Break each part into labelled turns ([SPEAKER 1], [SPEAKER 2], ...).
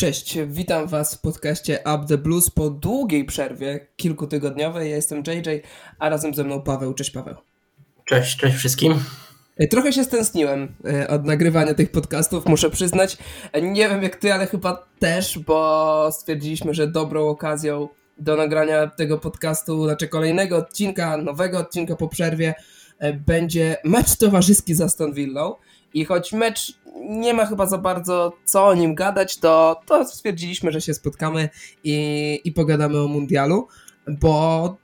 [SPEAKER 1] Cześć, witam Was w podcaście Up the Blues po długiej przerwie, kilkutygodniowej. Ja jestem JJ, a razem ze mną Paweł. Cześć Paweł.
[SPEAKER 2] Cześć, cześć wszystkim.
[SPEAKER 1] E, trochę się stęskniłem e, od nagrywania tych podcastów, muszę przyznać. E, nie wiem jak ty, ale chyba też, bo stwierdziliśmy, że dobrą okazją do nagrania tego podcastu, znaczy kolejnego odcinka, nowego odcinka po przerwie, będzie mecz towarzyski z Aston Villą. I choć mecz nie ma chyba za bardzo co o nim gadać, to, to stwierdziliśmy, że się spotkamy i, i pogadamy o mundialu, bo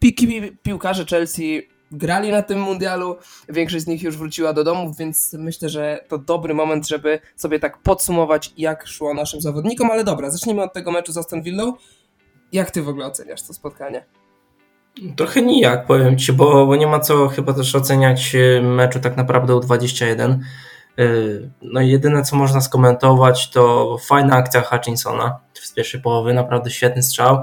[SPEAKER 1] pi piłkarze Chelsea grali na tym mundialu, większość z nich już wróciła do domów, więc myślę, że to dobry moment, żeby sobie tak podsumować, jak szło naszym zawodnikom, ale dobra, zacznijmy od tego meczu z Aston Villą. Jak ty w ogóle oceniasz to spotkanie?
[SPEAKER 2] Trochę nijak, powiem ci, bo, bo nie ma co chyba też oceniać y, meczu tak naprawdę U21. Y, no jedyne co można skomentować to fajna akcja Hutchinsona z pierwszej połowy, naprawdę świetny strzał.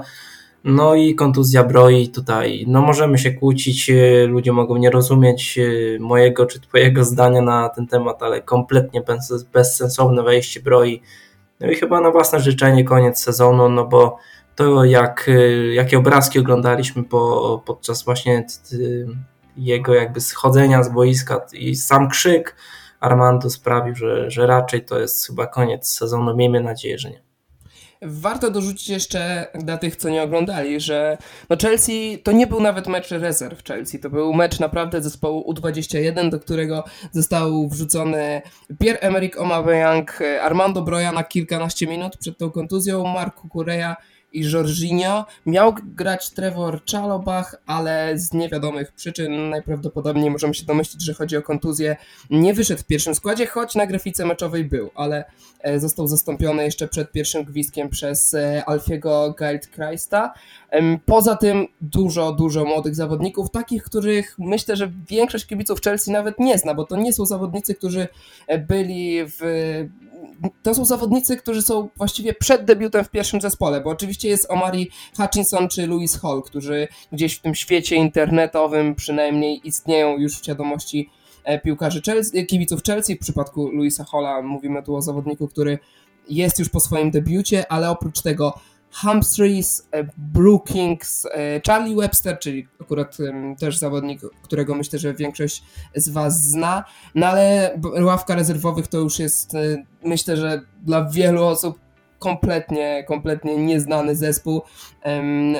[SPEAKER 2] No i kontuzja broi tutaj. No możemy się kłócić, y, ludzie mogą nie rozumieć mojego czy twojego zdania na ten temat, ale kompletnie bez, bezsensowne wejście broi. No i chyba na własne życzenie koniec sezonu, no bo to jak, y, jakie obrazki oglądaliśmy po, podczas właśnie jego jakby schodzenia z boiska i sam krzyk Armando sprawił, że, że raczej to jest chyba koniec sezonu. Miejmy nadzieję, że nie.
[SPEAKER 1] Warto dorzucić jeszcze dla tych, co nie oglądali, że no Chelsea to nie był nawet mecz rezerw Chelsea, to był mecz naprawdę zespołu U21, do którego został wrzucony Pierre-Emerick Aubameyang, Armando Broja na kilkanaście minut przed tą kontuzją, Marco Correa i Jorginho. Miał grać Trevor Chalobach, ale z niewiadomych przyczyn najprawdopodobniej możemy się domyślić, że chodzi o kontuzję. Nie wyszedł w pierwszym składzie, choć na grafice meczowej był, ale e, został zastąpiony jeszcze przed pierwszym gwizdkiem przez e, Alfiego Geildkreista. Poza tym dużo, dużo młodych zawodników, takich, których myślę, że większość kibiców Chelsea nawet nie zna, bo to nie są zawodnicy, którzy e, byli w to są zawodnicy, którzy są właściwie przed debiutem w pierwszym zespole, bo oczywiście jest Omari Hutchinson czy Louis Hall, którzy gdzieś w tym świecie internetowym przynajmniej istnieją już w świadomości e, piłkarzy Chelsea, kibiców Chelsea. W przypadku Louisa Halla mówimy tu o zawodniku, który jest już po swoim debiucie, ale oprócz tego Humphreys, e, Brookings, e, Charlie Webster, czyli akurat też zawodnik, którego myślę, że większość z Was zna, no ale ławka rezerwowych to już jest e, myślę, że dla wielu osób kompletnie, kompletnie nieznany zespół.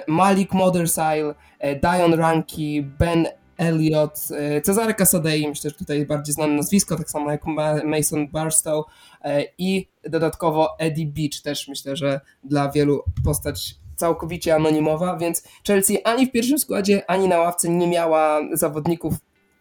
[SPEAKER 1] Malik Mothersile, Dion Ranki, Ben Elliot, Cezary Casadei, myślę, że tutaj bardziej znane nazwisko, tak samo jak Mason Barstow i dodatkowo Eddie Beach też myślę, że dla wielu postać całkowicie anonimowa, więc Chelsea ani w pierwszym składzie, ani na ławce nie miała zawodników,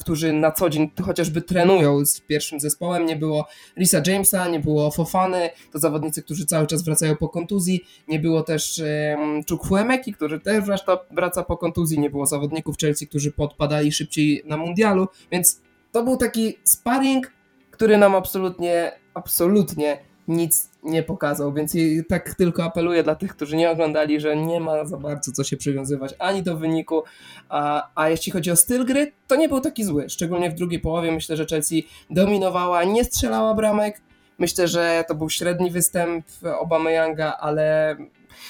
[SPEAKER 1] którzy na co dzień chociażby trenują z pierwszym zespołem. Nie było Risa Jamesa, nie było Fofany, to zawodnicy, którzy cały czas wracają po kontuzji. Nie było też um, Chukwuemeki, który też zresztą wraca po kontuzji. Nie było zawodników Chelsea, którzy podpadali szybciej na mundialu, więc to był taki sparring, który nam absolutnie, absolutnie nic nie pokazał, więc tak tylko apeluję dla tych, którzy nie oglądali, że nie ma za bardzo co się przywiązywać ani do wyniku, a, a jeśli chodzi o styl gry, to nie był taki zły, szczególnie w drugiej połowie. Myślę, że Chelsea dominowała, nie strzelała bramek, myślę, że to był średni występ Obameyanga, ale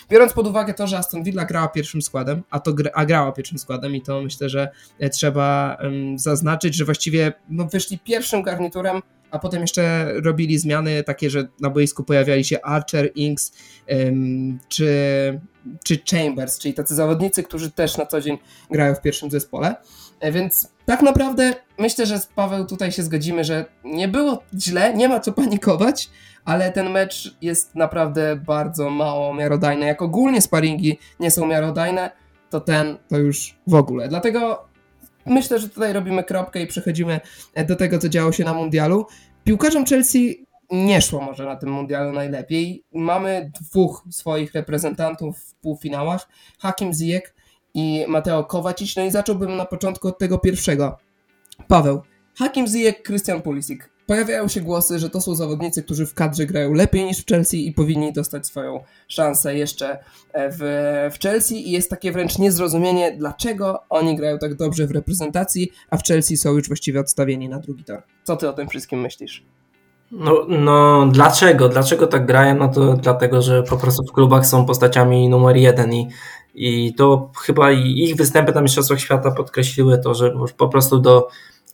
[SPEAKER 1] biorąc pod uwagę to, że Aston Villa grała pierwszym składem, a, to, a grała pierwszym składem i to myślę, że e, trzeba um, zaznaczyć, że właściwie no, wyszli pierwszym garniturem a potem jeszcze robili zmiany takie, że na boisku pojawiali się Archer, Inks czy, czy Chambers, czyli tacy zawodnicy, którzy też na co dzień grają w pierwszym zespole. E, więc tak naprawdę myślę, że z Paweł tutaj się zgodzimy, że nie było źle, nie ma co panikować, ale ten mecz jest naprawdę bardzo mało miarodajny. Jak ogólnie sparingi nie są miarodajne, to ten to już w ogóle. Dlatego myślę, że tutaj robimy kropkę i przechodzimy do tego, co działo się na mundialu. Piłkarzom Chelsea nie szło może na tym mundialu najlepiej. Mamy dwóch swoich reprezentantów w półfinałach, Hakim Ziyech i Mateo Kovacic. No i zacząłbym na początku od tego pierwszego. Paweł, Hakim Ziyech, Christian Pulisic. Pojawiają się głosy, że to są zawodnicy, którzy w kadrze grają lepiej niż w Chelsea i powinni dostać swoją szansę jeszcze e, w, w Chelsea i jest takie wręcz niezrozumienie, dlaczego oni grają tak dobrze w reprezentacji, a w Chelsea są już właściwie odstawieni na drugi tor. Co ty o tym wszystkim myślisz?
[SPEAKER 2] No, no dlaczego? Dlaczego tak grają? No to dlatego, że po prostu w klubach są postaciami numer jeden i, i to chyba ich występy na Mistrzostwach Świata podkreśliły to, że po prostu do,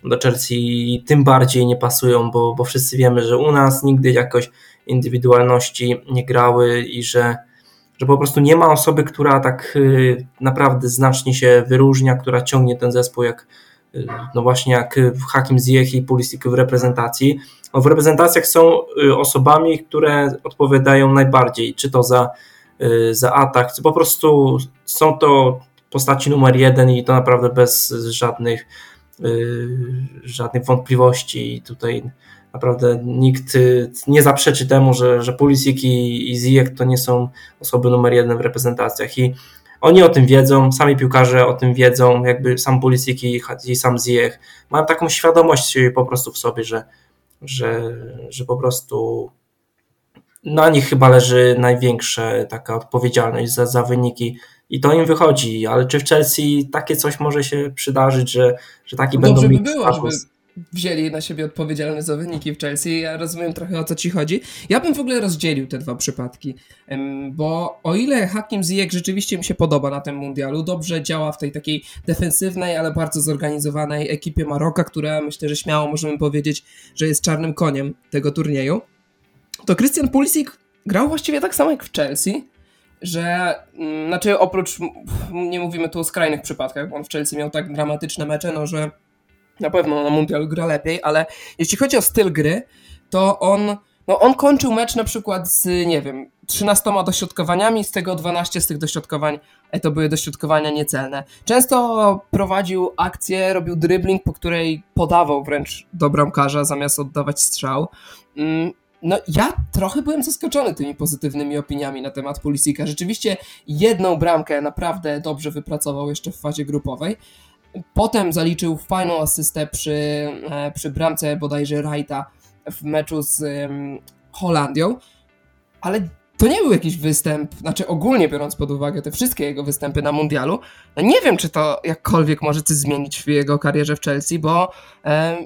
[SPEAKER 2] do Chelsea tym bardziej nie pasują, bo, bo wszyscy wiemy, że u nas nigdy jakoś indywidualności nie grały i że, że po prostu nie ma osoby, która tak y, naprawdę znacznie się wyróżnia, która ciągnie ten zespół jak y, no właśnie jak Hakim Ziyech i Pulisic w reprezentacji. No w reprezentacjach są y, osobami, które odpowiadają najbardziej, czy to za, za atak, czy po prostu są to postaci numer jeden i to naprawdę bez żadnych żadnych wątpliwości. I tutaj naprawdę nikt y, nie zaprzeczy temu, że, że Pulisic i, i Ziyech to nie są osoby numer jeden w reprezentacjach. I oni o tym wiedzą, sami piłkarze o tym wiedzą, jakby sam Pulisic i, i sam Ziyech mają taką świadomość po prostu w sobie, że, że, że po prostu na nich chyba leży największa taka odpowiedzialność za, za wyniki i to im wychodzi, ale czy w Chelsea takie coś może się przydarzyć, że, że taki
[SPEAKER 1] Dobrze
[SPEAKER 2] będą
[SPEAKER 1] by było, żeby wzięli na siebie odpowiedzialność za wyniki w Chelsea. Ja rozumiem trochę o co ci chodzi. Ja bym w ogóle rozdzielił te dwa przypadki, bo o ile Hakim Ziyech rzeczywiście mi się podoba na tym mundialu, dobrze działa w tej takiej defensywnej, ale bardzo zorganizowanej ekipie Maroka, która myślę, że śmiało możemy powiedzieć, że jest czarnym koniem tego turnieju, to Christian Pulisic grał właściwie tak samo jak w Chelsea, że mm, znaczy oprócz, nie mówimy tu o skrajnych przypadkach, bo on w Chelsea miał tak dramatyczne mecze, no że na pewno na Mundial gra lepiej, ale jeśli chodzi o styl gry, to on, no on kończył mecz na przykład z, nie wiem, 13 dośrodkowaniami, z tego 12 z tych dośrodkowań e, to były dośrodkowania niecelne. Często prowadził akcję, robił dribbling, po której podawał wręcz do bramkarza zamiast oddawać strzał. No, ja trochę byłem zaskoczony tymi pozytywnymi opiniami na temat Pulisika. Rzeczywiście jedną bramkę naprawdę dobrze wypracował jeszcze w fazie grupowej, Potem zaliczył fajną asystę przy, e, przy bramce bodajże Wrighta w meczu z um, Holandią, ale to nie był jakiś występ, znaczy ogólnie biorąc pod uwagę te wszystkie jego występy na mundialu, no nie wiem, czy to jakkolwiek może coś zmienić w jego karierze w Chelsea, bo um,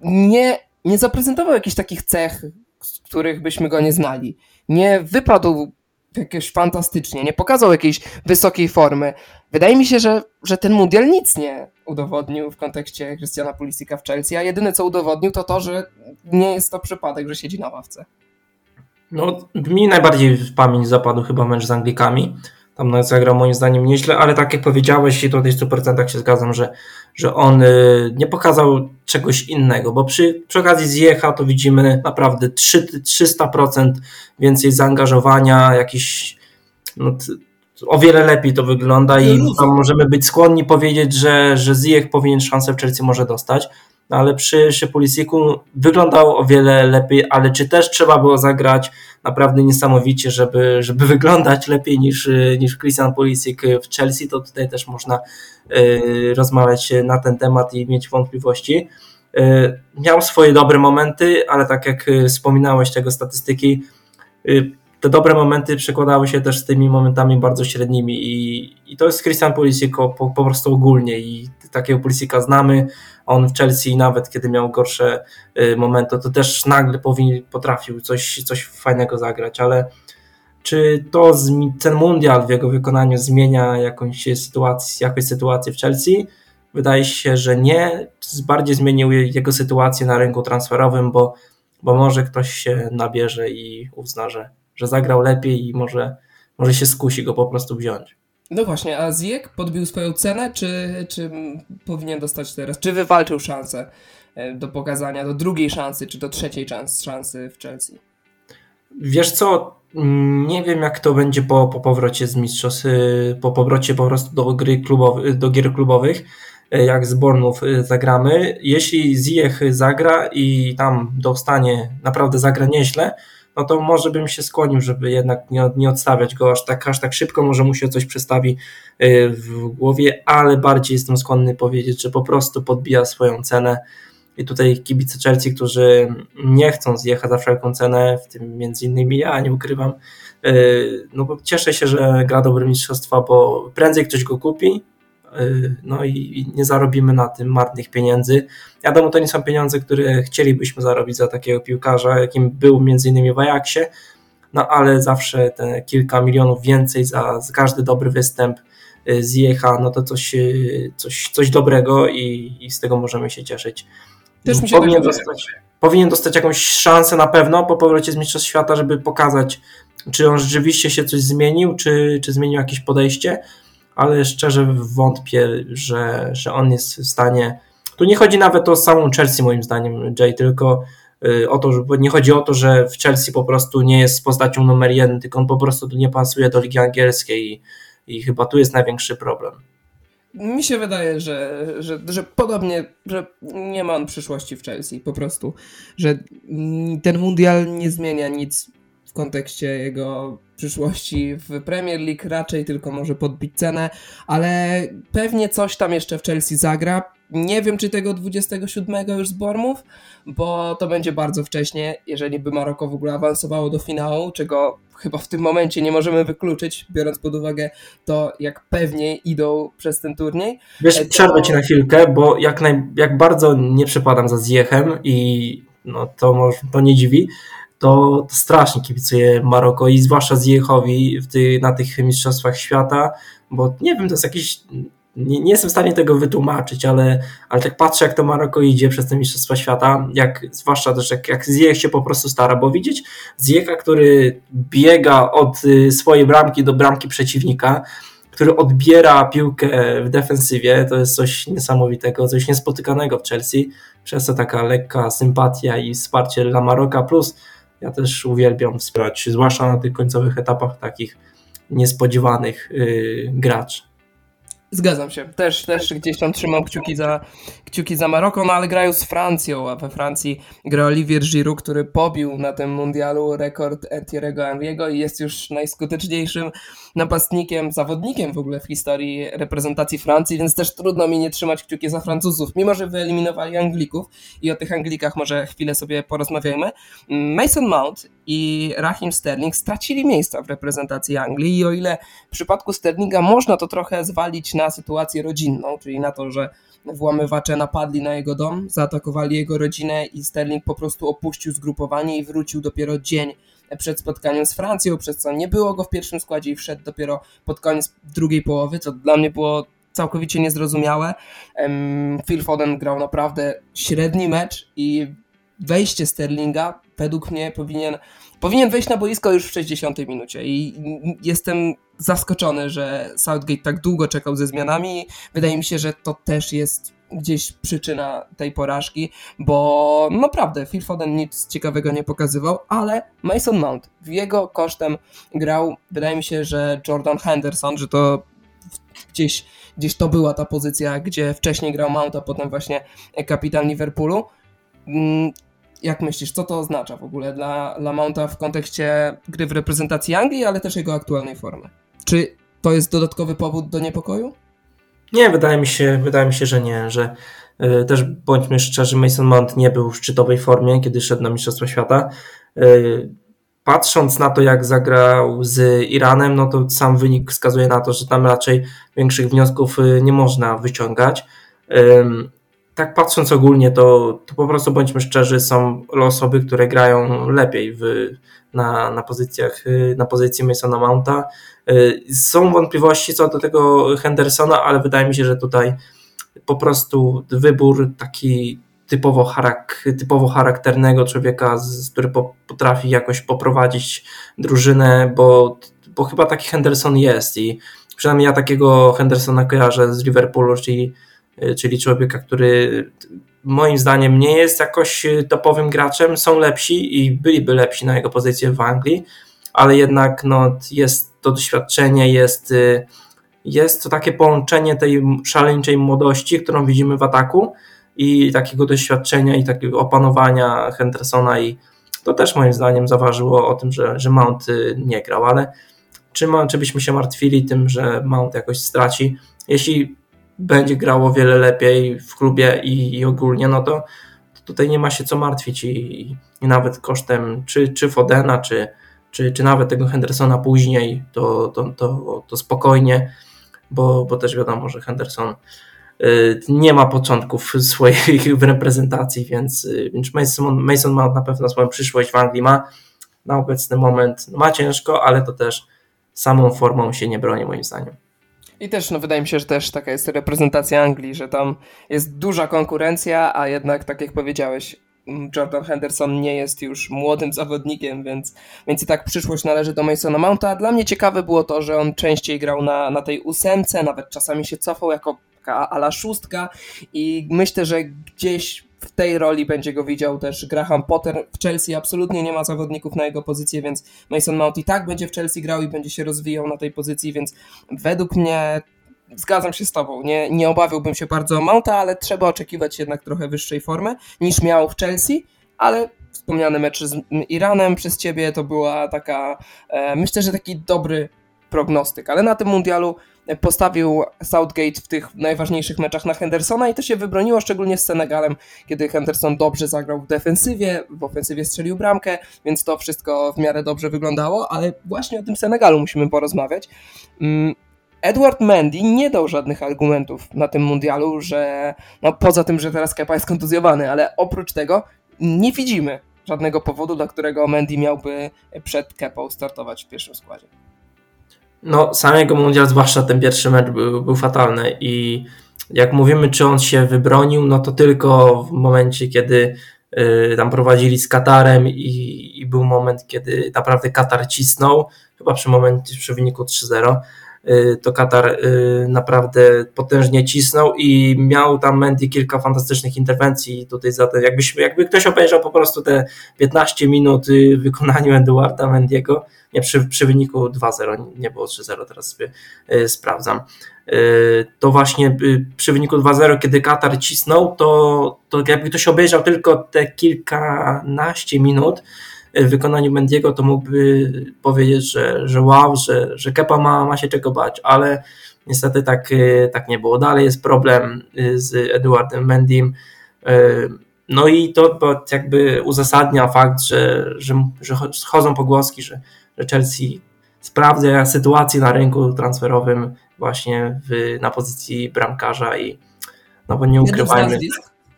[SPEAKER 1] nie, nie zaprezentował jakichś takich cech, z których byśmy go nie znali. Nie wypadł jakieś fantastycznie, nie pokazał jakiejś wysokiej formy. Wydaje mi się, że, że ten mundial nic nie udowodnił w kontekście Christiana Pulisika w Chelsea, a jedyne co udowodnił to to, że nie jest to przypadek, że siedzi na ławce.
[SPEAKER 2] No, mi najbardziej w pamięć zapadł chyba mecz z Anglikami. Tam zagrał moim zdaniem nieźle, ale tak jak powiedziałeś i tutaj w 100% się zgadzam, że, że on y, nie pokazał czegoś innego, bo przy, przy okazji zjecha to widzimy naprawdę 3, 300% więcej zaangażowania, jakiś no, o wiele lepiej to wygląda i tam możemy być skłonni powiedzieć, że, że Ziyech powinien szansę w Chelsea może dostać, no ale przy, przy Pulisicu wyglądał o wiele lepiej, ale czy też trzeba było zagrać naprawdę niesamowicie, żeby, żeby wyglądać lepiej niż, niż Christian Pulisic w Chelsea, to tutaj też można y, rozmawiać na ten temat i mieć wątpliwości. Y, miał swoje dobre momenty, ale tak jak wspominałeś tego statystyki, y, te dobre momenty przekładały się też z tymi momentami bardzo średnimi i, i to jest Christian Pulisic po, po, prostu ogólnie i takiego Pulisika znamy, on w Chelsea nawet kiedy miał gorsze y, momenty, to też nagle powinien, potrafił coś, coś fajnego zagrać, ale czy to ten mundial w jego wykonaniu zmienia jakąś sytuację, jakąś sytuację w Chelsea? Wydaje się, że nie. Bardziej zmienił jego sytuację na rynku transferowym, bo, bo może ktoś się nabierze i uzna, że że zagrał lepiej i może, może się skusi go po prostu wziąć.
[SPEAKER 1] No właśnie, a Ziyech podbił swoją cenę, czy, czy powinien dostać teraz? Czy wywalczył szansę e, do pokazania, do drugiej szansy, czy do trzeciej szansy w Chelsea?
[SPEAKER 2] Wiesz co, nie wiem jak to będzie po, po powrocie z mistrzostw, y, po powrocie po prostu do, gry klubowy, do gier klubowych, y, jak z Bornów y, zagramy. Jeśli Ziyech zagra i tam dostanie, naprawdę zagra nieźle, no to może bym się skłonił, żeby jednak nie, nie odstawiać go aż tak, aż tak szybko, może mu się coś przestawi y, w głowie, ale bardziej jestem skłonny powiedzieć, że po prostu podbija swoją cenę. I tutaj kibice Chelsea, którzy nie chcą zjechać za wszelką cenę, w tym między innymi ja, nie ukrywam, y, no bo cieszę się, że gra dobre mistrzostwa, bo prędzej ktoś go kupi, no i nie zarobimy na tym marnych pieniędzy. Wiadomo, to nie są pieniądze, które chcielibyśmy zarobić za takiego piłkarza, jakim był między innymi w Ajaxie, no ale zawsze te kilka milionów więcej za, za każdy dobry występ zjecha, no to coś, coś, coś dobrego i, i z tego możemy się cieszyć.
[SPEAKER 1] Też mi się powinien, tak dostać,
[SPEAKER 2] powinien dostać jakąś szansę na pewno po powrocie z Mistrzostw Świata, żeby pokazać, czy on rzeczywiście się coś zmienił, czy, czy zmienił jakieś podejście, ale szczerze wątpię, że, że on jest w stanie. Tu nie chodzi nawet o samą Chelsea, moim zdaniem, Jay, tylko y, o to, że nie chodzi o to, że w Chelsea po prostu nie jest postacią numer jeden, tylko on po prostu tu nie pasuje do ligi angielskiej i, i chyba tu jest największy problem.
[SPEAKER 1] Mi się wydaje, że, że, że podobnie, że nie ma on przyszłości w Chelsea, po prostu. Że ten mundial nie zmienia nic w kontekście jego przyszłości w Premier League, raczej tylko może podbić cenę, ale pewnie coś tam jeszcze w Chelsea zagra. Nie wiem, czy tego 27 już z Bormów, bo to będzie bardzo wcześnie, jeżeli by Maroko w ogóle awansowało do finału, czego chyba w tym momencie nie możemy wykluczyć, biorąc pod uwagę to, jak pewnie idą przez ten turniej.
[SPEAKER 2] Wiesz, to... przerwę ci na chwilkę, bo jak, naj, jak bardzo nie przepadam za Zjechem i no, to, może, to nie dziwi, to, strasznie kibicuję Maroko i zwłaszcza Zjechowi ty, na tych mistrzostwach świata, bo nie wiem, to jest jakiś nie, nie, jestem w stanie tego wytłumaczyć, ale, ale tak patrzę, jak to Maroko idzie przez te Mistrzostwa Świata, jak, zwłaszcza też jak, jak Ziyech się po prostu stara, bo widzieć Ziyecha, który biega od y, swojej bramki do bramki przeciwnika, który odbiera piłkę w defensywie, to jest coś niesamowitego, coś niespotykanego w Chelsea, przez to taka lekka sympatia i wsparcie dla Maroka, plus ja też uwielbiam wspierać, zwłaszcza na tych końcowych etapach takich niespodziewanych yy, graczy.
[SPEAKER 1] Zgadzam się. Też, też gdzieś tam trzymam kciuki za, kciuki za Maroko, no ale grają z Francją, a we Francji gra Olivier Giroud, który pobił na tym mundialu rekord Thierry'ego Henry'ego i jest już najskuteczniejszym napastnikiem, zawodnikiem w ogóle w historii reprezentacji Francji, więc też trudno mi nie trzymać kciuki za Francuzów, mimo że wyeliminowali Anglików i o tych Anglikach może chwilę sobie porozmawiajmy. Mason Mount i Raheem Sterling stracili miejsca w reprezentacji Anglii i o ile w przypadku Sterlinga można to trochę zwalić na sytuację rodzinną, czyli na to, że włamywacze napadli na jego dom, zaatakowali jego rodzinę i Sterling po prostu opuścił zgrupowanie i wrócił dopiero dzień przed spotkaniem z Francją, przez co nie było go w pierwszym składzie i wszedł dopiero pod koniec drugiej połowy, co dla mnie było całkowicie niezrozumiałe. Phil Foden grał naprawdę średni mecz i wejście Sterlinga według mnie powinien, powinien wejść na boisko już w 60 minucie i jestem zaskoczony, że Southgate tak długo czekał ze zmianami. Wydaje mi się, że to też jest gdzieś przyczyna tej porażki, bo naprawdę Phil Foden nic ciekawego nie pokazywał, ale Mason Mount jego kosztem grał, wydaje mi się, że Jordan Henderson, że to gdzieś, gdzieś to była ta pozycja, gdzie wcześniej grał Mount, a potem właśnie kapitan Liverpoolu. Jak myślisz, co to oznacza w ogóle dla, dla Mounta w kontekście gry w reprezentacji Anglii, ale też jego aktualnej formy? Czy to jest dodatkowy powód do niepokoju?
[SPEAKER 2] Nie, wydaje mi się, wydaje mi się, że nie, że y, też bądźmy szczerzy, Mason Mount nie był w szczytowej formie, kiedy szedł na Mistrzostwa Świata. Y, patrząc na to, jak zagrał z Iranem, no to sam wynik wskazuje na to, że tam raczej większych wniosków y, nie można wyciągać tak patrząc ogólnie, to, to po prostu bądźmy szczerzy, są osoby, które grają lepiej w, na, na pozycjach, y, na pozycji Masona Mounta. Y, są wątpliwości co do tego Hendersona, ale wydaje mi się, że tutaj po prostu wybór taki typowo, charak, typowo charakternego człowieka, który potrafi jakoś poprowadzić drużynę, bo, bo chyba taki Henderson jest i przynajmniej ja takiego Hendersona kojarzę z Liverpoolu, czyli czyli człowieka, który moim zdaniem nie jest jakoś y, topowym graczem, są lepsi i byliby lepsi na jego pozycję w Anglii, ale jednak no, jest to doświadczenie, jest, y, jest to takie połączenie tej szaleńczej młodości, którą widzimy w ataku i takiego doświadczenia i takiego opanowania Hendersona i to też moim zdaniem zaważyło o tym, że, że Mount nie grał, ale czy, ma, czy byśmy się martwili tym, że Mount jakoś straci? Jeśli będzie grało wiele lepiej w klubie i, i ogólnie, no to, to, tutaj nie ma się co martwić i, i nawet kosztem czy, czy Fodena, czy, czy, czy nawet tego Hendersona później, to, to, to, to spokojnie bo, bo też wiadomo, że Henderson y, nie ma początków swoich w reprezentacji, więc, y, więc Mason, Mason Mount na pewno swoją przyszłość w Anglii ma. Na obecny moment ma ciężko, ale to też samą formą się nie broni moim zdaniem.
[SPEAKER 1] I też, no wydaje mi się, że też taka jest reprezentacja Anglii, że tam jest duża konkurencja, a jednak, tak jak powiedziałeś, Jordan Henderson nie jest już młodym zawodnikiem, więc, więc i tak przyszłość należy do Masona Mounta. Dla mnie ciekawe było to, że on częściej grał na, na tej ósemce, nawet czasami się cofał jako ala szóstka i myślę, że gdzieś w tej roli będzie go widział też Graham Potter. W Chelsea absolutnie nie ma zawodników na jego pozycję, więc Mason Mount i tak będzie w Chelsea grał i będzie się rozwijał na tej pozycji, więc według mnie zgadzam się z tobą. Nie, nie obawiałbym się bardzo o Mounta, ale trzeba oczekiwać jednak trochę wyższej formy niż miał w Chelsea, ale wspomniany mecz z Iranem przez ciebie to była taka, e, myślę, że taki dobry prognostyk, ale na tym mundialu postawił Southgate w tych najważniejszych meczach na Hendersona i to się wybroniło, szczególnie z Senegalem, kiedy Henderson dobrze zagrał w defensywie, w ofensywie strzelił bramkę, więc to wszystko w miarę dobrze wyglądało, ale właśnie o tym Senegalu musimy porozmawiać. Mm, Edward Mendy nie dał żadnych argumentów na tym mundialu, że no poza tym, że teraz Kepa jest kontuzjowany, ale oprócz tego nie widzimy żadnego powodu, dla którego Mendy miałby przed Kepą startować w pierwszym składzie.
[SPEAKER 2] No, sam jego mundial, zwłaszcza ten pierwszy mecz, był, był fatalny i jak mówimy, czy on się wybronił, no to tylko w momencie, kiedy y, tam prowadzili z Katarem i, i, był moment, kiedy naprawdę Katar cisnął, chyba przy momencie, przy wyniku 3-0, Y, to Katar y, naprawdę potężnie cisnął i miał tam Mendy kilka fantastycznych interwencji tutaj za to. Jakbyś, jakby ktoś obejrzał po prostu te 15 minut w wykonaniu Eduarda Mendiego, nie przy, przy wyniku 2-0, nie było 3-0, teraz sobie y, sprawdzam. To właśnie przy wyniku 2-0, kiedy Katar cisnął, to, to jakby ktoś obejrzał tylko te kilkanaście minut, w wykonaniu Mendiego, to mógłby powiedzieć, że, że wow, że, że Kepa ma, ma się czego bać, ale niestety tak, y, tak nie było. Dalej jest problem y, z Eduardem Mendim. Y, no i to jakby uzasadnia fakt, że, że, że chodzą pogłoski, że, że Chelsea sprawdza sytuację na rynku transferowym właśnie w, na pozycji bramkarza i no bo nie ukrywajmy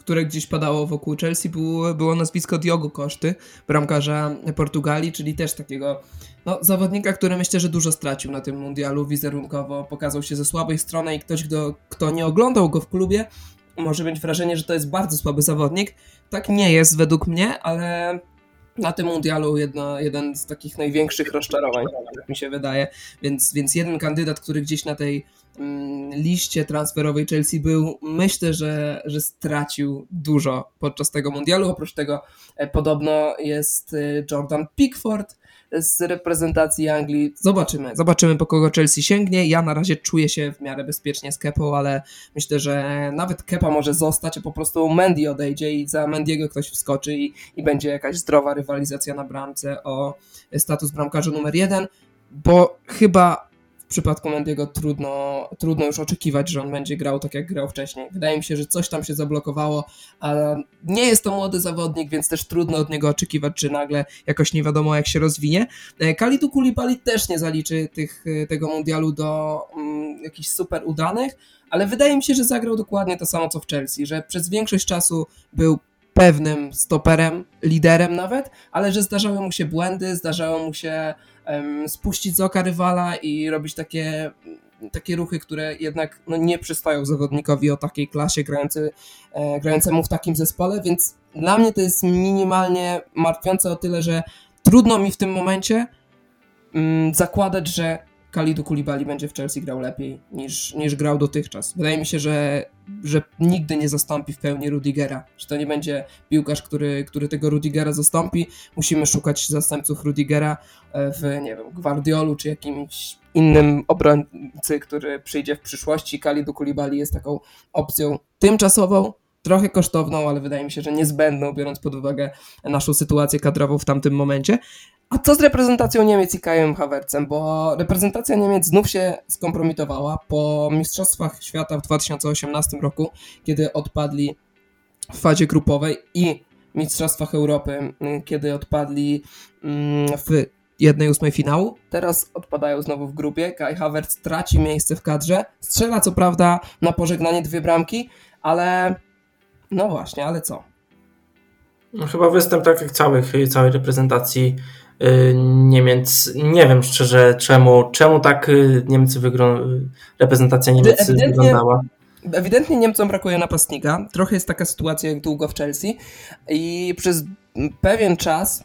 [SPEAKER 1] które gdzieś padało wokół Chelsea, było, było nazwisko Diogo Koszty, bramkarza Portugalii, czyli też takiego no, zawodnika, który myślę, że dużo stracił na tym mundialu wizerunkowo, pokazał się ze słabej strony i ktoś, kto, kto nie oglądał go w klubie, może mieć wrażenie, że to jest bardzo słaby zawodnik. Tak nie jest według mnie, ale na tym mundialu jedna, jeden z takich największych rozczarowań, jak mi się wydaje. Więc, więc jeden kandydat, który gdzieś na tej liście transferowej Chelsea był, myślę, że, że stracił dużo podczas tego mundialu. Oprócz tego e, podobno jest e, Jordan Pickford, z reprezentacji Anglii. Zobaczymy, zobaczymy po kogo Chelsea sięgnie. Ja na razie czuję się w miarę bezpiecznie z Kepą, ale myślę, że nawet Kepa może zostać, a po prostu Mendy odejdzie i za Mendiego ktoś wskoczy i, i będzie jakaś zdrowa rywalizacja na bramce o status bramkarza numer jeden, bo chyba przypadku Mendiego trudno, trudno już oczekiwać, że on będzie grał tak jak grał wcześniej. Wydaje mi się, że coś tam się zablokowało, a nie jest to młody zawodnik, więc też trudno od niego oczekiwać, czy nagle jakoś nie wiadomo jak się rozwinie. E, Kalidu Kulipali też nie zaliczy tych, e, tego mundialu do um, jakichś super udanych, ale wydaje mi się, że zagrał dokładnie to samo co w Chelsea, że przez większość czasu był pewnym stoperem, liderem nawet, ale że zdarzały mu się błędy, zdarzało mu się spuścić z oka rywala i robić takie, takie ruchy, które jednak no, nie przystają zawodnikowi o takiej klasie grający, e, grającemu w takim zespole, więc dla mnie to jest minimalnie martwiące o tyle, że trudno mi w tym momencie um, zakładać, że Kalidu Kulibali będzie w Chelsea grał lepiej niż, niż grał dotychczas. Wydaje mi się, że, że nigdy nie zastąpi w pełni Rudigera, że to nie będzie piłkarz, który, który tego Rudigera zastąpi. Musimy szukać zastępców Rudigera e, w, nie wiem, Guardiolu czy jakimś innym obrońcy, który przyjdzie w przyszłości. Kalidu Kulibali jest taką opcją tymczasową, trochę kosztowną, ale wydaje mi się, że niezbędną, biorąc pod uwagę naszą sytuację kadrową w tamtym momencie. A co z reprezentacją Niemiec i Kajem Havertzem? Bo reprezentacja Niemiec znów się skompromitowała po Mistrzostwach Świata w 2018 roku, kiedy odpadli w fazie grupowej i Mistrzostwach Europy, kiedy odpadli mm, w jednej ósmej finału. Teraz odpadają znowu w grupie. Kai Havertz traci miejsce w kadrze. Strzela co prawda na pożegnanie dwie bramki, ale no właśnie, ale co?
[SPEAKER 2] No, chyba występ tak jak całych, całej reprezentacji y, Niemiec. Nie wiem szczerze czemu, czemu tak y, Niemcy wyglą- reprezentacja Niemiec ewidentnie, wyglądała.
[SPEAKER 1] Ewidentnie Niemcom brakuje napastnika. Trochę jest taka sytuacja jak długo w Chelsea i przez pewien czas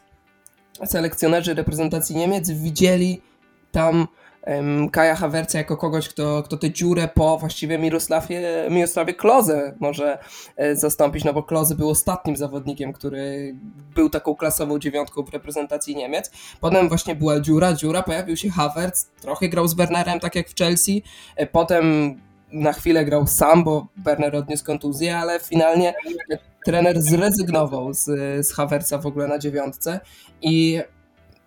[SPEAKER 1] selekcjonerzy reprezentacji Niemiec widzieli tam Kaja Hawerca jako kogoś, kto, kto tę dziurę po właściwie Mirosławie, Mirosławie Kloze może e, zastąpić, no bo Kloze był ostatnim zawodnikiem, który był taką klasową dziewiątką w reprezentacji Niemiec. Potem właśnie była dziura, dziura, pojawił się Havertz, trochę grał z Wernerem, tak jak w Chelsea, e, potem na chwilę grał sam, bo Werner odniósł kontuzję, ale finalnie trener zrezygnował z, z Havertza w ogóle na dziewiątce i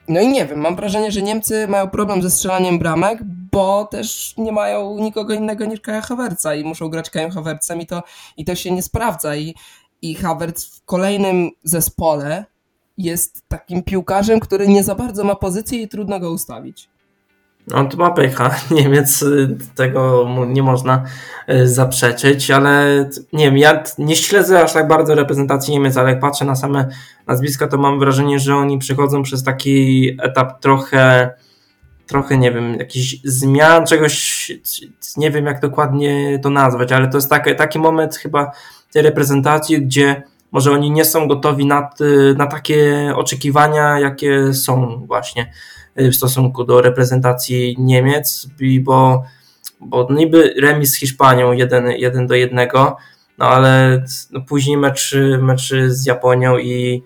[SPEAKER 1] no i nie wiem, mam wrażenie, że Niemcy mają problem ze strzelaniem bramek, bo też nie mają nikogo innego niż Kaja Havertza i muszą grać Kajem Havertzem i to, i to się nie sprawdza. I, I Havertz w kolejnym zespole jest takim piłkarzem, który nie za bardzo ma pozycję i trudno go ustawić.
[SPEAKER 2] On ma pecha, Niemiec, y, tego nie można y, zaprzeczyć, ale nie wiem, ja nie śledzę aż tak bardzo reprezentacji Niemiec, ale jak patrzę na same nazwiska, to mam wrażenie, że oni przechodzą przez taki etap trochę, trochę nie wiem, jakichś zmian, czegoś, nie wiem jak dokładnie to nazwać, ale to jest taki, taki moment chyba tej reprezentacji, gdzie może oni nie są gotowi na, na takie oczekiwania, jakie są właśnie. Y, w stosunku do reprezentacji Niemiec, bo, bo niby remis z Hiszpanią 1, 1 do 1, no ale no później mecz, mecz z Japonią i,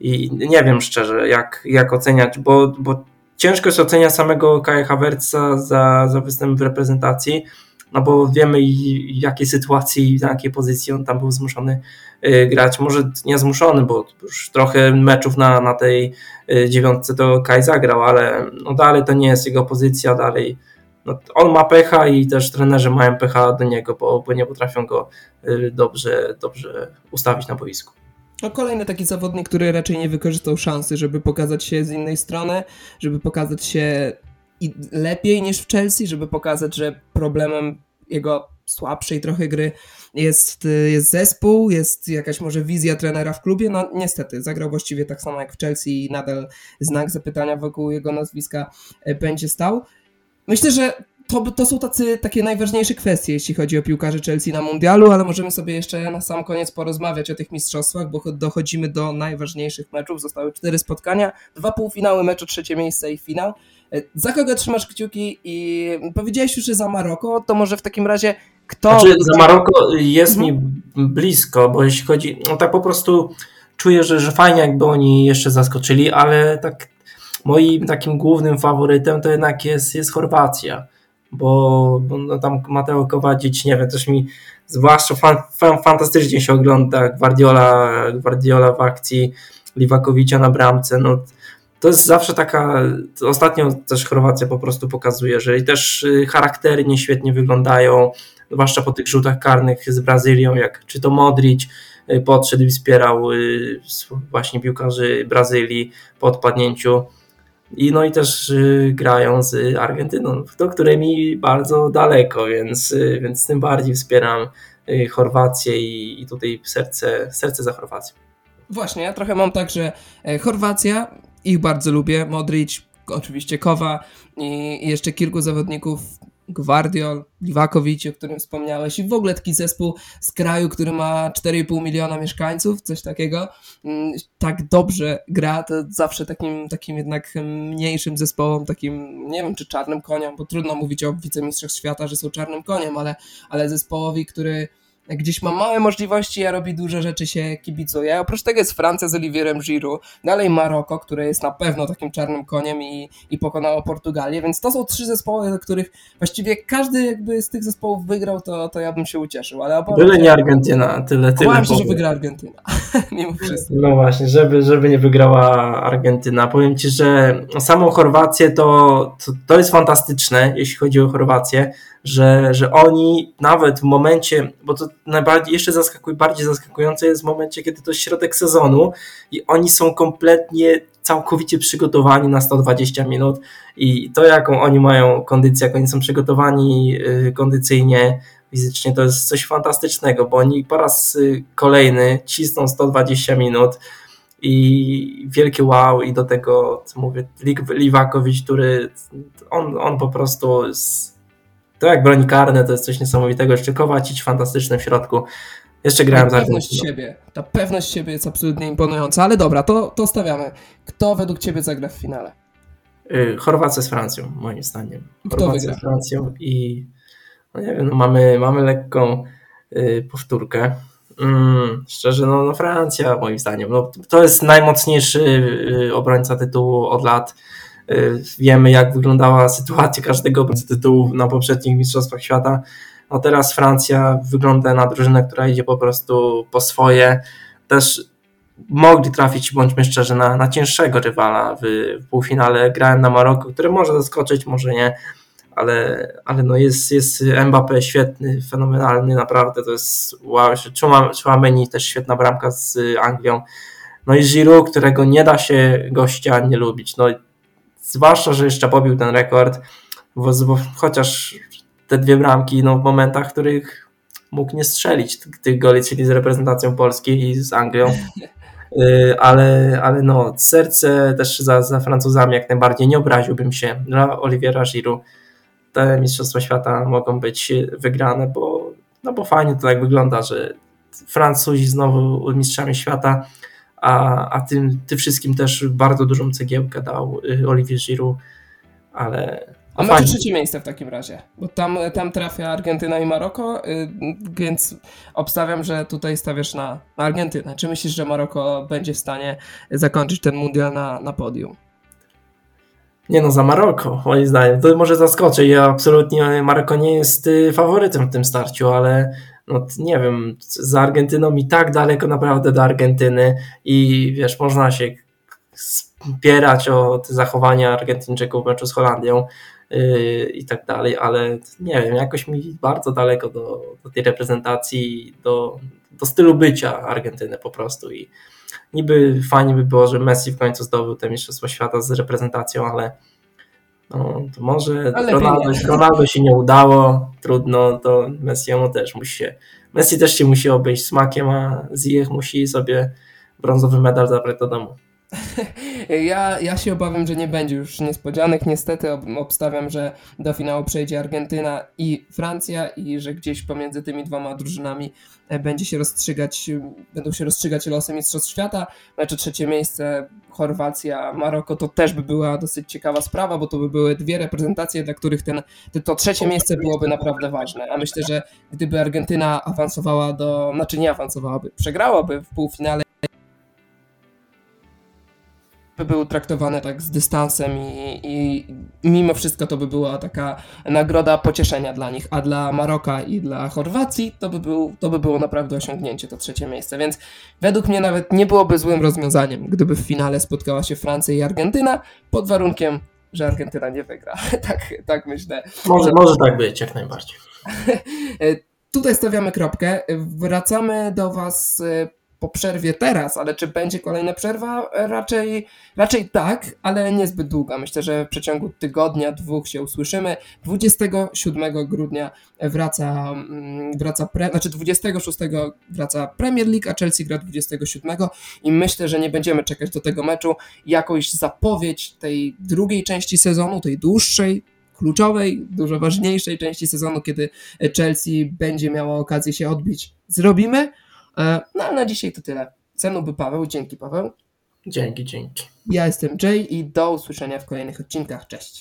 [SPEAKER 2] i nie wiem szczerze, jak, jak oceniać, bo, bo ciężko jest oceniać samego Kaja Havertza za, za występ w reprezentacji, no bo wiemy w jakiej sytuacji, na jakiej pozycji on tam był zmuszony y, grać. Może nie zmuszony, bo już trochę meczów na, na tej y, dziewiątce to Kaj zagrał, ale no dalej to nie jest jego pozycja, dalej no, on ma pecha i też trenerzy mają pecha do niego, bo, bo nie potrafią go y, dobrze, dobrze ustawić na boisku.
[SPEAKER 1] No kolejny taki zawodnik, który raczej nie wykorzystał szansy, żeby pokazać się z innej strony, żeby pokazać się i lepiej niż w Chelsea, żeby pokazać, że problemem jego słabszej trochę gry jest, jest zespół, jest jakaś może wizja trenera w klubie. No niestety, zagrał właściwie tak samo jak w Chelsea i nadal znak zapytania wokół jego nazwiska e, będzie stał. Myślę, że to, to są tacy, takie najważniejsze kwestie, jeśli chodzi o piłkarzy Chelsea na mundialu, ale możemy sobie jeszcze na sam koniec porozmawiać o tych mistrzostwach, bo dochodzimy do najważniejszych meczów. Zostały cztery spotkania, dwa półfinały, mecz o trzecie miejsce i finał. E, za kogo trzymasz kciuki i powiedziałeś już, że za Maroko, to może w takim razie kto...
[SPEAKER 2] Znaczy, za Maroko jest mhm. mi blisko, bo jeśli chodzi, no tak po prostu czuję, że, że fajnie jakby oni jeszcze zaskoczyli, ale tak moim takim głównym faworytem to jednak jest, jest Chorwacja, bo, bo no tam Mateo Kowadzic, nie wiem, też mi zwłaszcza fan, fan, fantastycznie się ogląda Guardiola, Guardiola w akcji Liwakowicza na bramce, no to jest zawsze taka, ostatnio też Chorwacja po prostu pokazuje, że i też y, charaktery nieświetnie wyglądają, zwłaszcza po tych rzutach karnych z Brazylią, jak czy to Modric y, podszedł i wspierał y, właśnie piłkarzy Brazylii po odpadnięciu. I no i też grają z Argentyną, do której mi bardzo daleko, więc, więc tym bardziej wspieram Chorwację i, i tutaj serce, serce za Chorwacją.
[SPEAKER 1] Właśnie, ja trochę mam tak, że e, Chorwacja ich bardzo lubię. Modric, oczywiście Kowa i jeszcze kilku zawodników Gwardiol, Liwakowicz, o którym wspomniałeś i w ogóle taki zespół z kraju, który ma 4,5 miliona mieszkańców, coś takiego, mm, tak dobrze gra, to zawsze takim, takim jednak mniejszym zespołom, takim, nie wiem czy czarnym koniom, bo trudno mówić o wicemistrzach świata, że są czarnym koniem, ale, ale zespołowi, który gdzieś ma małe możliwości, a robi duże rzeczy, się kibicuje. Oprócz tego jest Francja z Olivierem Giroud, dalej Maroko, które jest na pewno takim czarnym koniem i, i pokonało Portugalię, więc to są trzy zespoły, do których właściwie każdy jakby z tych zespołów wygrał, to, to ja bym się ucieszył. Ale
[SPEAKER 2] Byle nie Argentyna, tyle, tyle.
[SPEAKER 1] Bałem się, że wygra Argentyna, mimo wszystko.
[SPEAKER 2] No właśnie, żeby, żeby nie wygrała Argentyna. Powiem Ci, że samą Chorwację to, to, to jest fantastyczne, jeśli chodzi o Chorwację, że, że oni nawet w momencie, bo to najbardziej jeszcze zaskakuj, bardziej zaskakujące jest w momencie, kiedy to środek sezonu i oni są kompletnie całkowicie przygotowani na 120 minut i to, jaką oni mają kondycję, jak oni są przygotowani y, kondycyjnie, fizycznie, to jest coś fantastycznego, bo oni po raz y, kolejny cisną 120 minut i wielkie wow i do tego, co mówię, Liwakowicz, który on, on po prostu jest, to jak broni karne, to jest coś niesamowitego, jeszcze Kowacic fantastyczny w środku, jeszcze grałem
[SPEAKER 1] ta pewność siebie. Ta pewność siebie jest absolutnie imponująca, ale dobra, to, to stawiamy. Kto według ciebie zagra w finale?
[SPEAKER 2] Yy, Chorwacja z Francją, moim zdaniem.
[SPEAKER 1] Chorwacja
[SPEAKER 2] z Francją i no nie wiem, no mamy, mamy lekką yy, powtórkę. Mm, szczerze, no, no Francja moim zdaniem. No, to jest najmocniejszy yy, obrońca tytułu od lat. Y, wiemy, jak wyglądała sytuacja każdego obrońcy tytułu na poprzednich Mistrzostwach Świata no teraz Francja wygląda na drużynę, która idzie po prostu po swoje. Też mogli trafić, bądźmy szczerzy, na, na cięższego rywala w, w półfinale. Grałem na Maroko, który może zaskoczyć, może nie, ale, ale no jest, jest Mbappé świetny, fenomenalny, naprawdę to jest wow. Chouameni też świetna bramka z Anglią. No i Giroud, którego nie da się gościa nie lubić. No, zwłaszcza, że jeszcze pobił ten rekord, bo, bo chociaż te dwie bramki no, w momentach, w których mógł nie strzelić tych goli, czyli z reprezentacją Polski i z Anglią. Y, ale, ale no, serce też za, za Francuzami jak najbardziej nie obraziłbym się dla Oliviera Giroud. Te Mistrzostwa Świata mogą być wygrane, bo, no bo fajnie to tak wygląda, że Francuzi znowu mistrzami świata, a, a tym, tym wszystkim też bardzo dużą cegiełkę dał y, Olivier Giroud, ale,
[SPEAKER 1] a macie trzecie miejsce w takim razie, bo tam, tam trafia Argentyna i Maroko, y, więc obstawiam, że tutaj stawiasz na, na Argentynę. Czy myślisz, że Maroko będzie w stanie zakończyć ten mundial na, na podium?
[SPEAKER 2] Nie no, za Maroko, moim zdaniem. To może zaskoczy. Ja absolutnie, Maroko nie jest y, faworytem w tym starciu, ale no, nie wiem, za Argentyną i tak daleko naprawdę do Argentyny i wiesz, można się spierać o te zachowania Argentyńczyków w meczu z Holandią, Yy, i tak dalej, ale nie wiem, jakoś mi bardzo daleko do, do tej reprezentacji, do, do stylu bycia Argentyny po prostu i niby fajnie by było, że Messi w końcu zdobył te Mistrzostwo Świata z reprezentacją, ale no, to może Ronaldo, Ronaldo się nie udało, trudno, to Messiemu też musi się, Messi też się musi obejść smakiem, a Ziyech musi sobie brązowy medal zabrać do domu.
[SPEAKER 1] Ja, ja się obawiam, że nie będzie już niespodzianek. Niestety obstawiam, że do finału przejdzie Argentyna i Francja i że gdzieś pomiędzy tymi dwoma drużynami e, będzie się rozstrzygać, będą się rozstrzygać losy Mistrzostw Świata. Mecz trzecie miejsce Chorwacja, Maroko to też by była dosyć ciekawa sprawa, bo to by były dwie reprezentacje, dla których ten, to trzecie miejsce byłoby naprawdę ważne. A myślę, że gdyby Argentyna awansowała do, znaczy nie awansowałaby, przegrałaby w półfinale by były traktowane tak z dystansem i, i, mimo wszystko to by była taka nagroda pocieszenia dla nich, a dla Maroka i dla Chorwacji to by, był, to by było naprawdę osiągnięcie, to trzecie miejsce, więc według mnie nawet nie byłoby złym rozwiązaniem, gdyby w finale spotkała się Francja i Argentyna, pod warunkiem, że Argentyna nie wygra. tak, tak myślę.
[SPEAKER 2] Może, może tak być, jak najbardziej.
[SPEAKER 1] Tutaj stawiamy kropkę. Wracamy do Was po przerwie teraz, ale czy będzie kolejna przerwa? Raczej, raczej tak, ale niezbyt długa. Myślę, że w przeciągu tygodnia, dwóch się usłyszymy. 27 grudnia wraca, mm, wraca pre, znaczy 26 wraca Premier League, a Chelsea gra 27 i myślę, że nie będziemy czekać do tego meczu. Jakąś zapowiedź tej drugiej części sezonu, tej dłuższej, kluczowej, dużo ważniejszej części sezonu, kiedy Chelsea będzie miała okazję się odbić. Zrobimy. E, no a na dzisiaj to tyle. Cenu by Paweł. Dzięki Paweł.
[SPEAKER 2] Dzięki, dzięki.
[SPEAKER 1] Ja jestem Jay i do usłyszenia w kolejnych odcinkach. Cześć.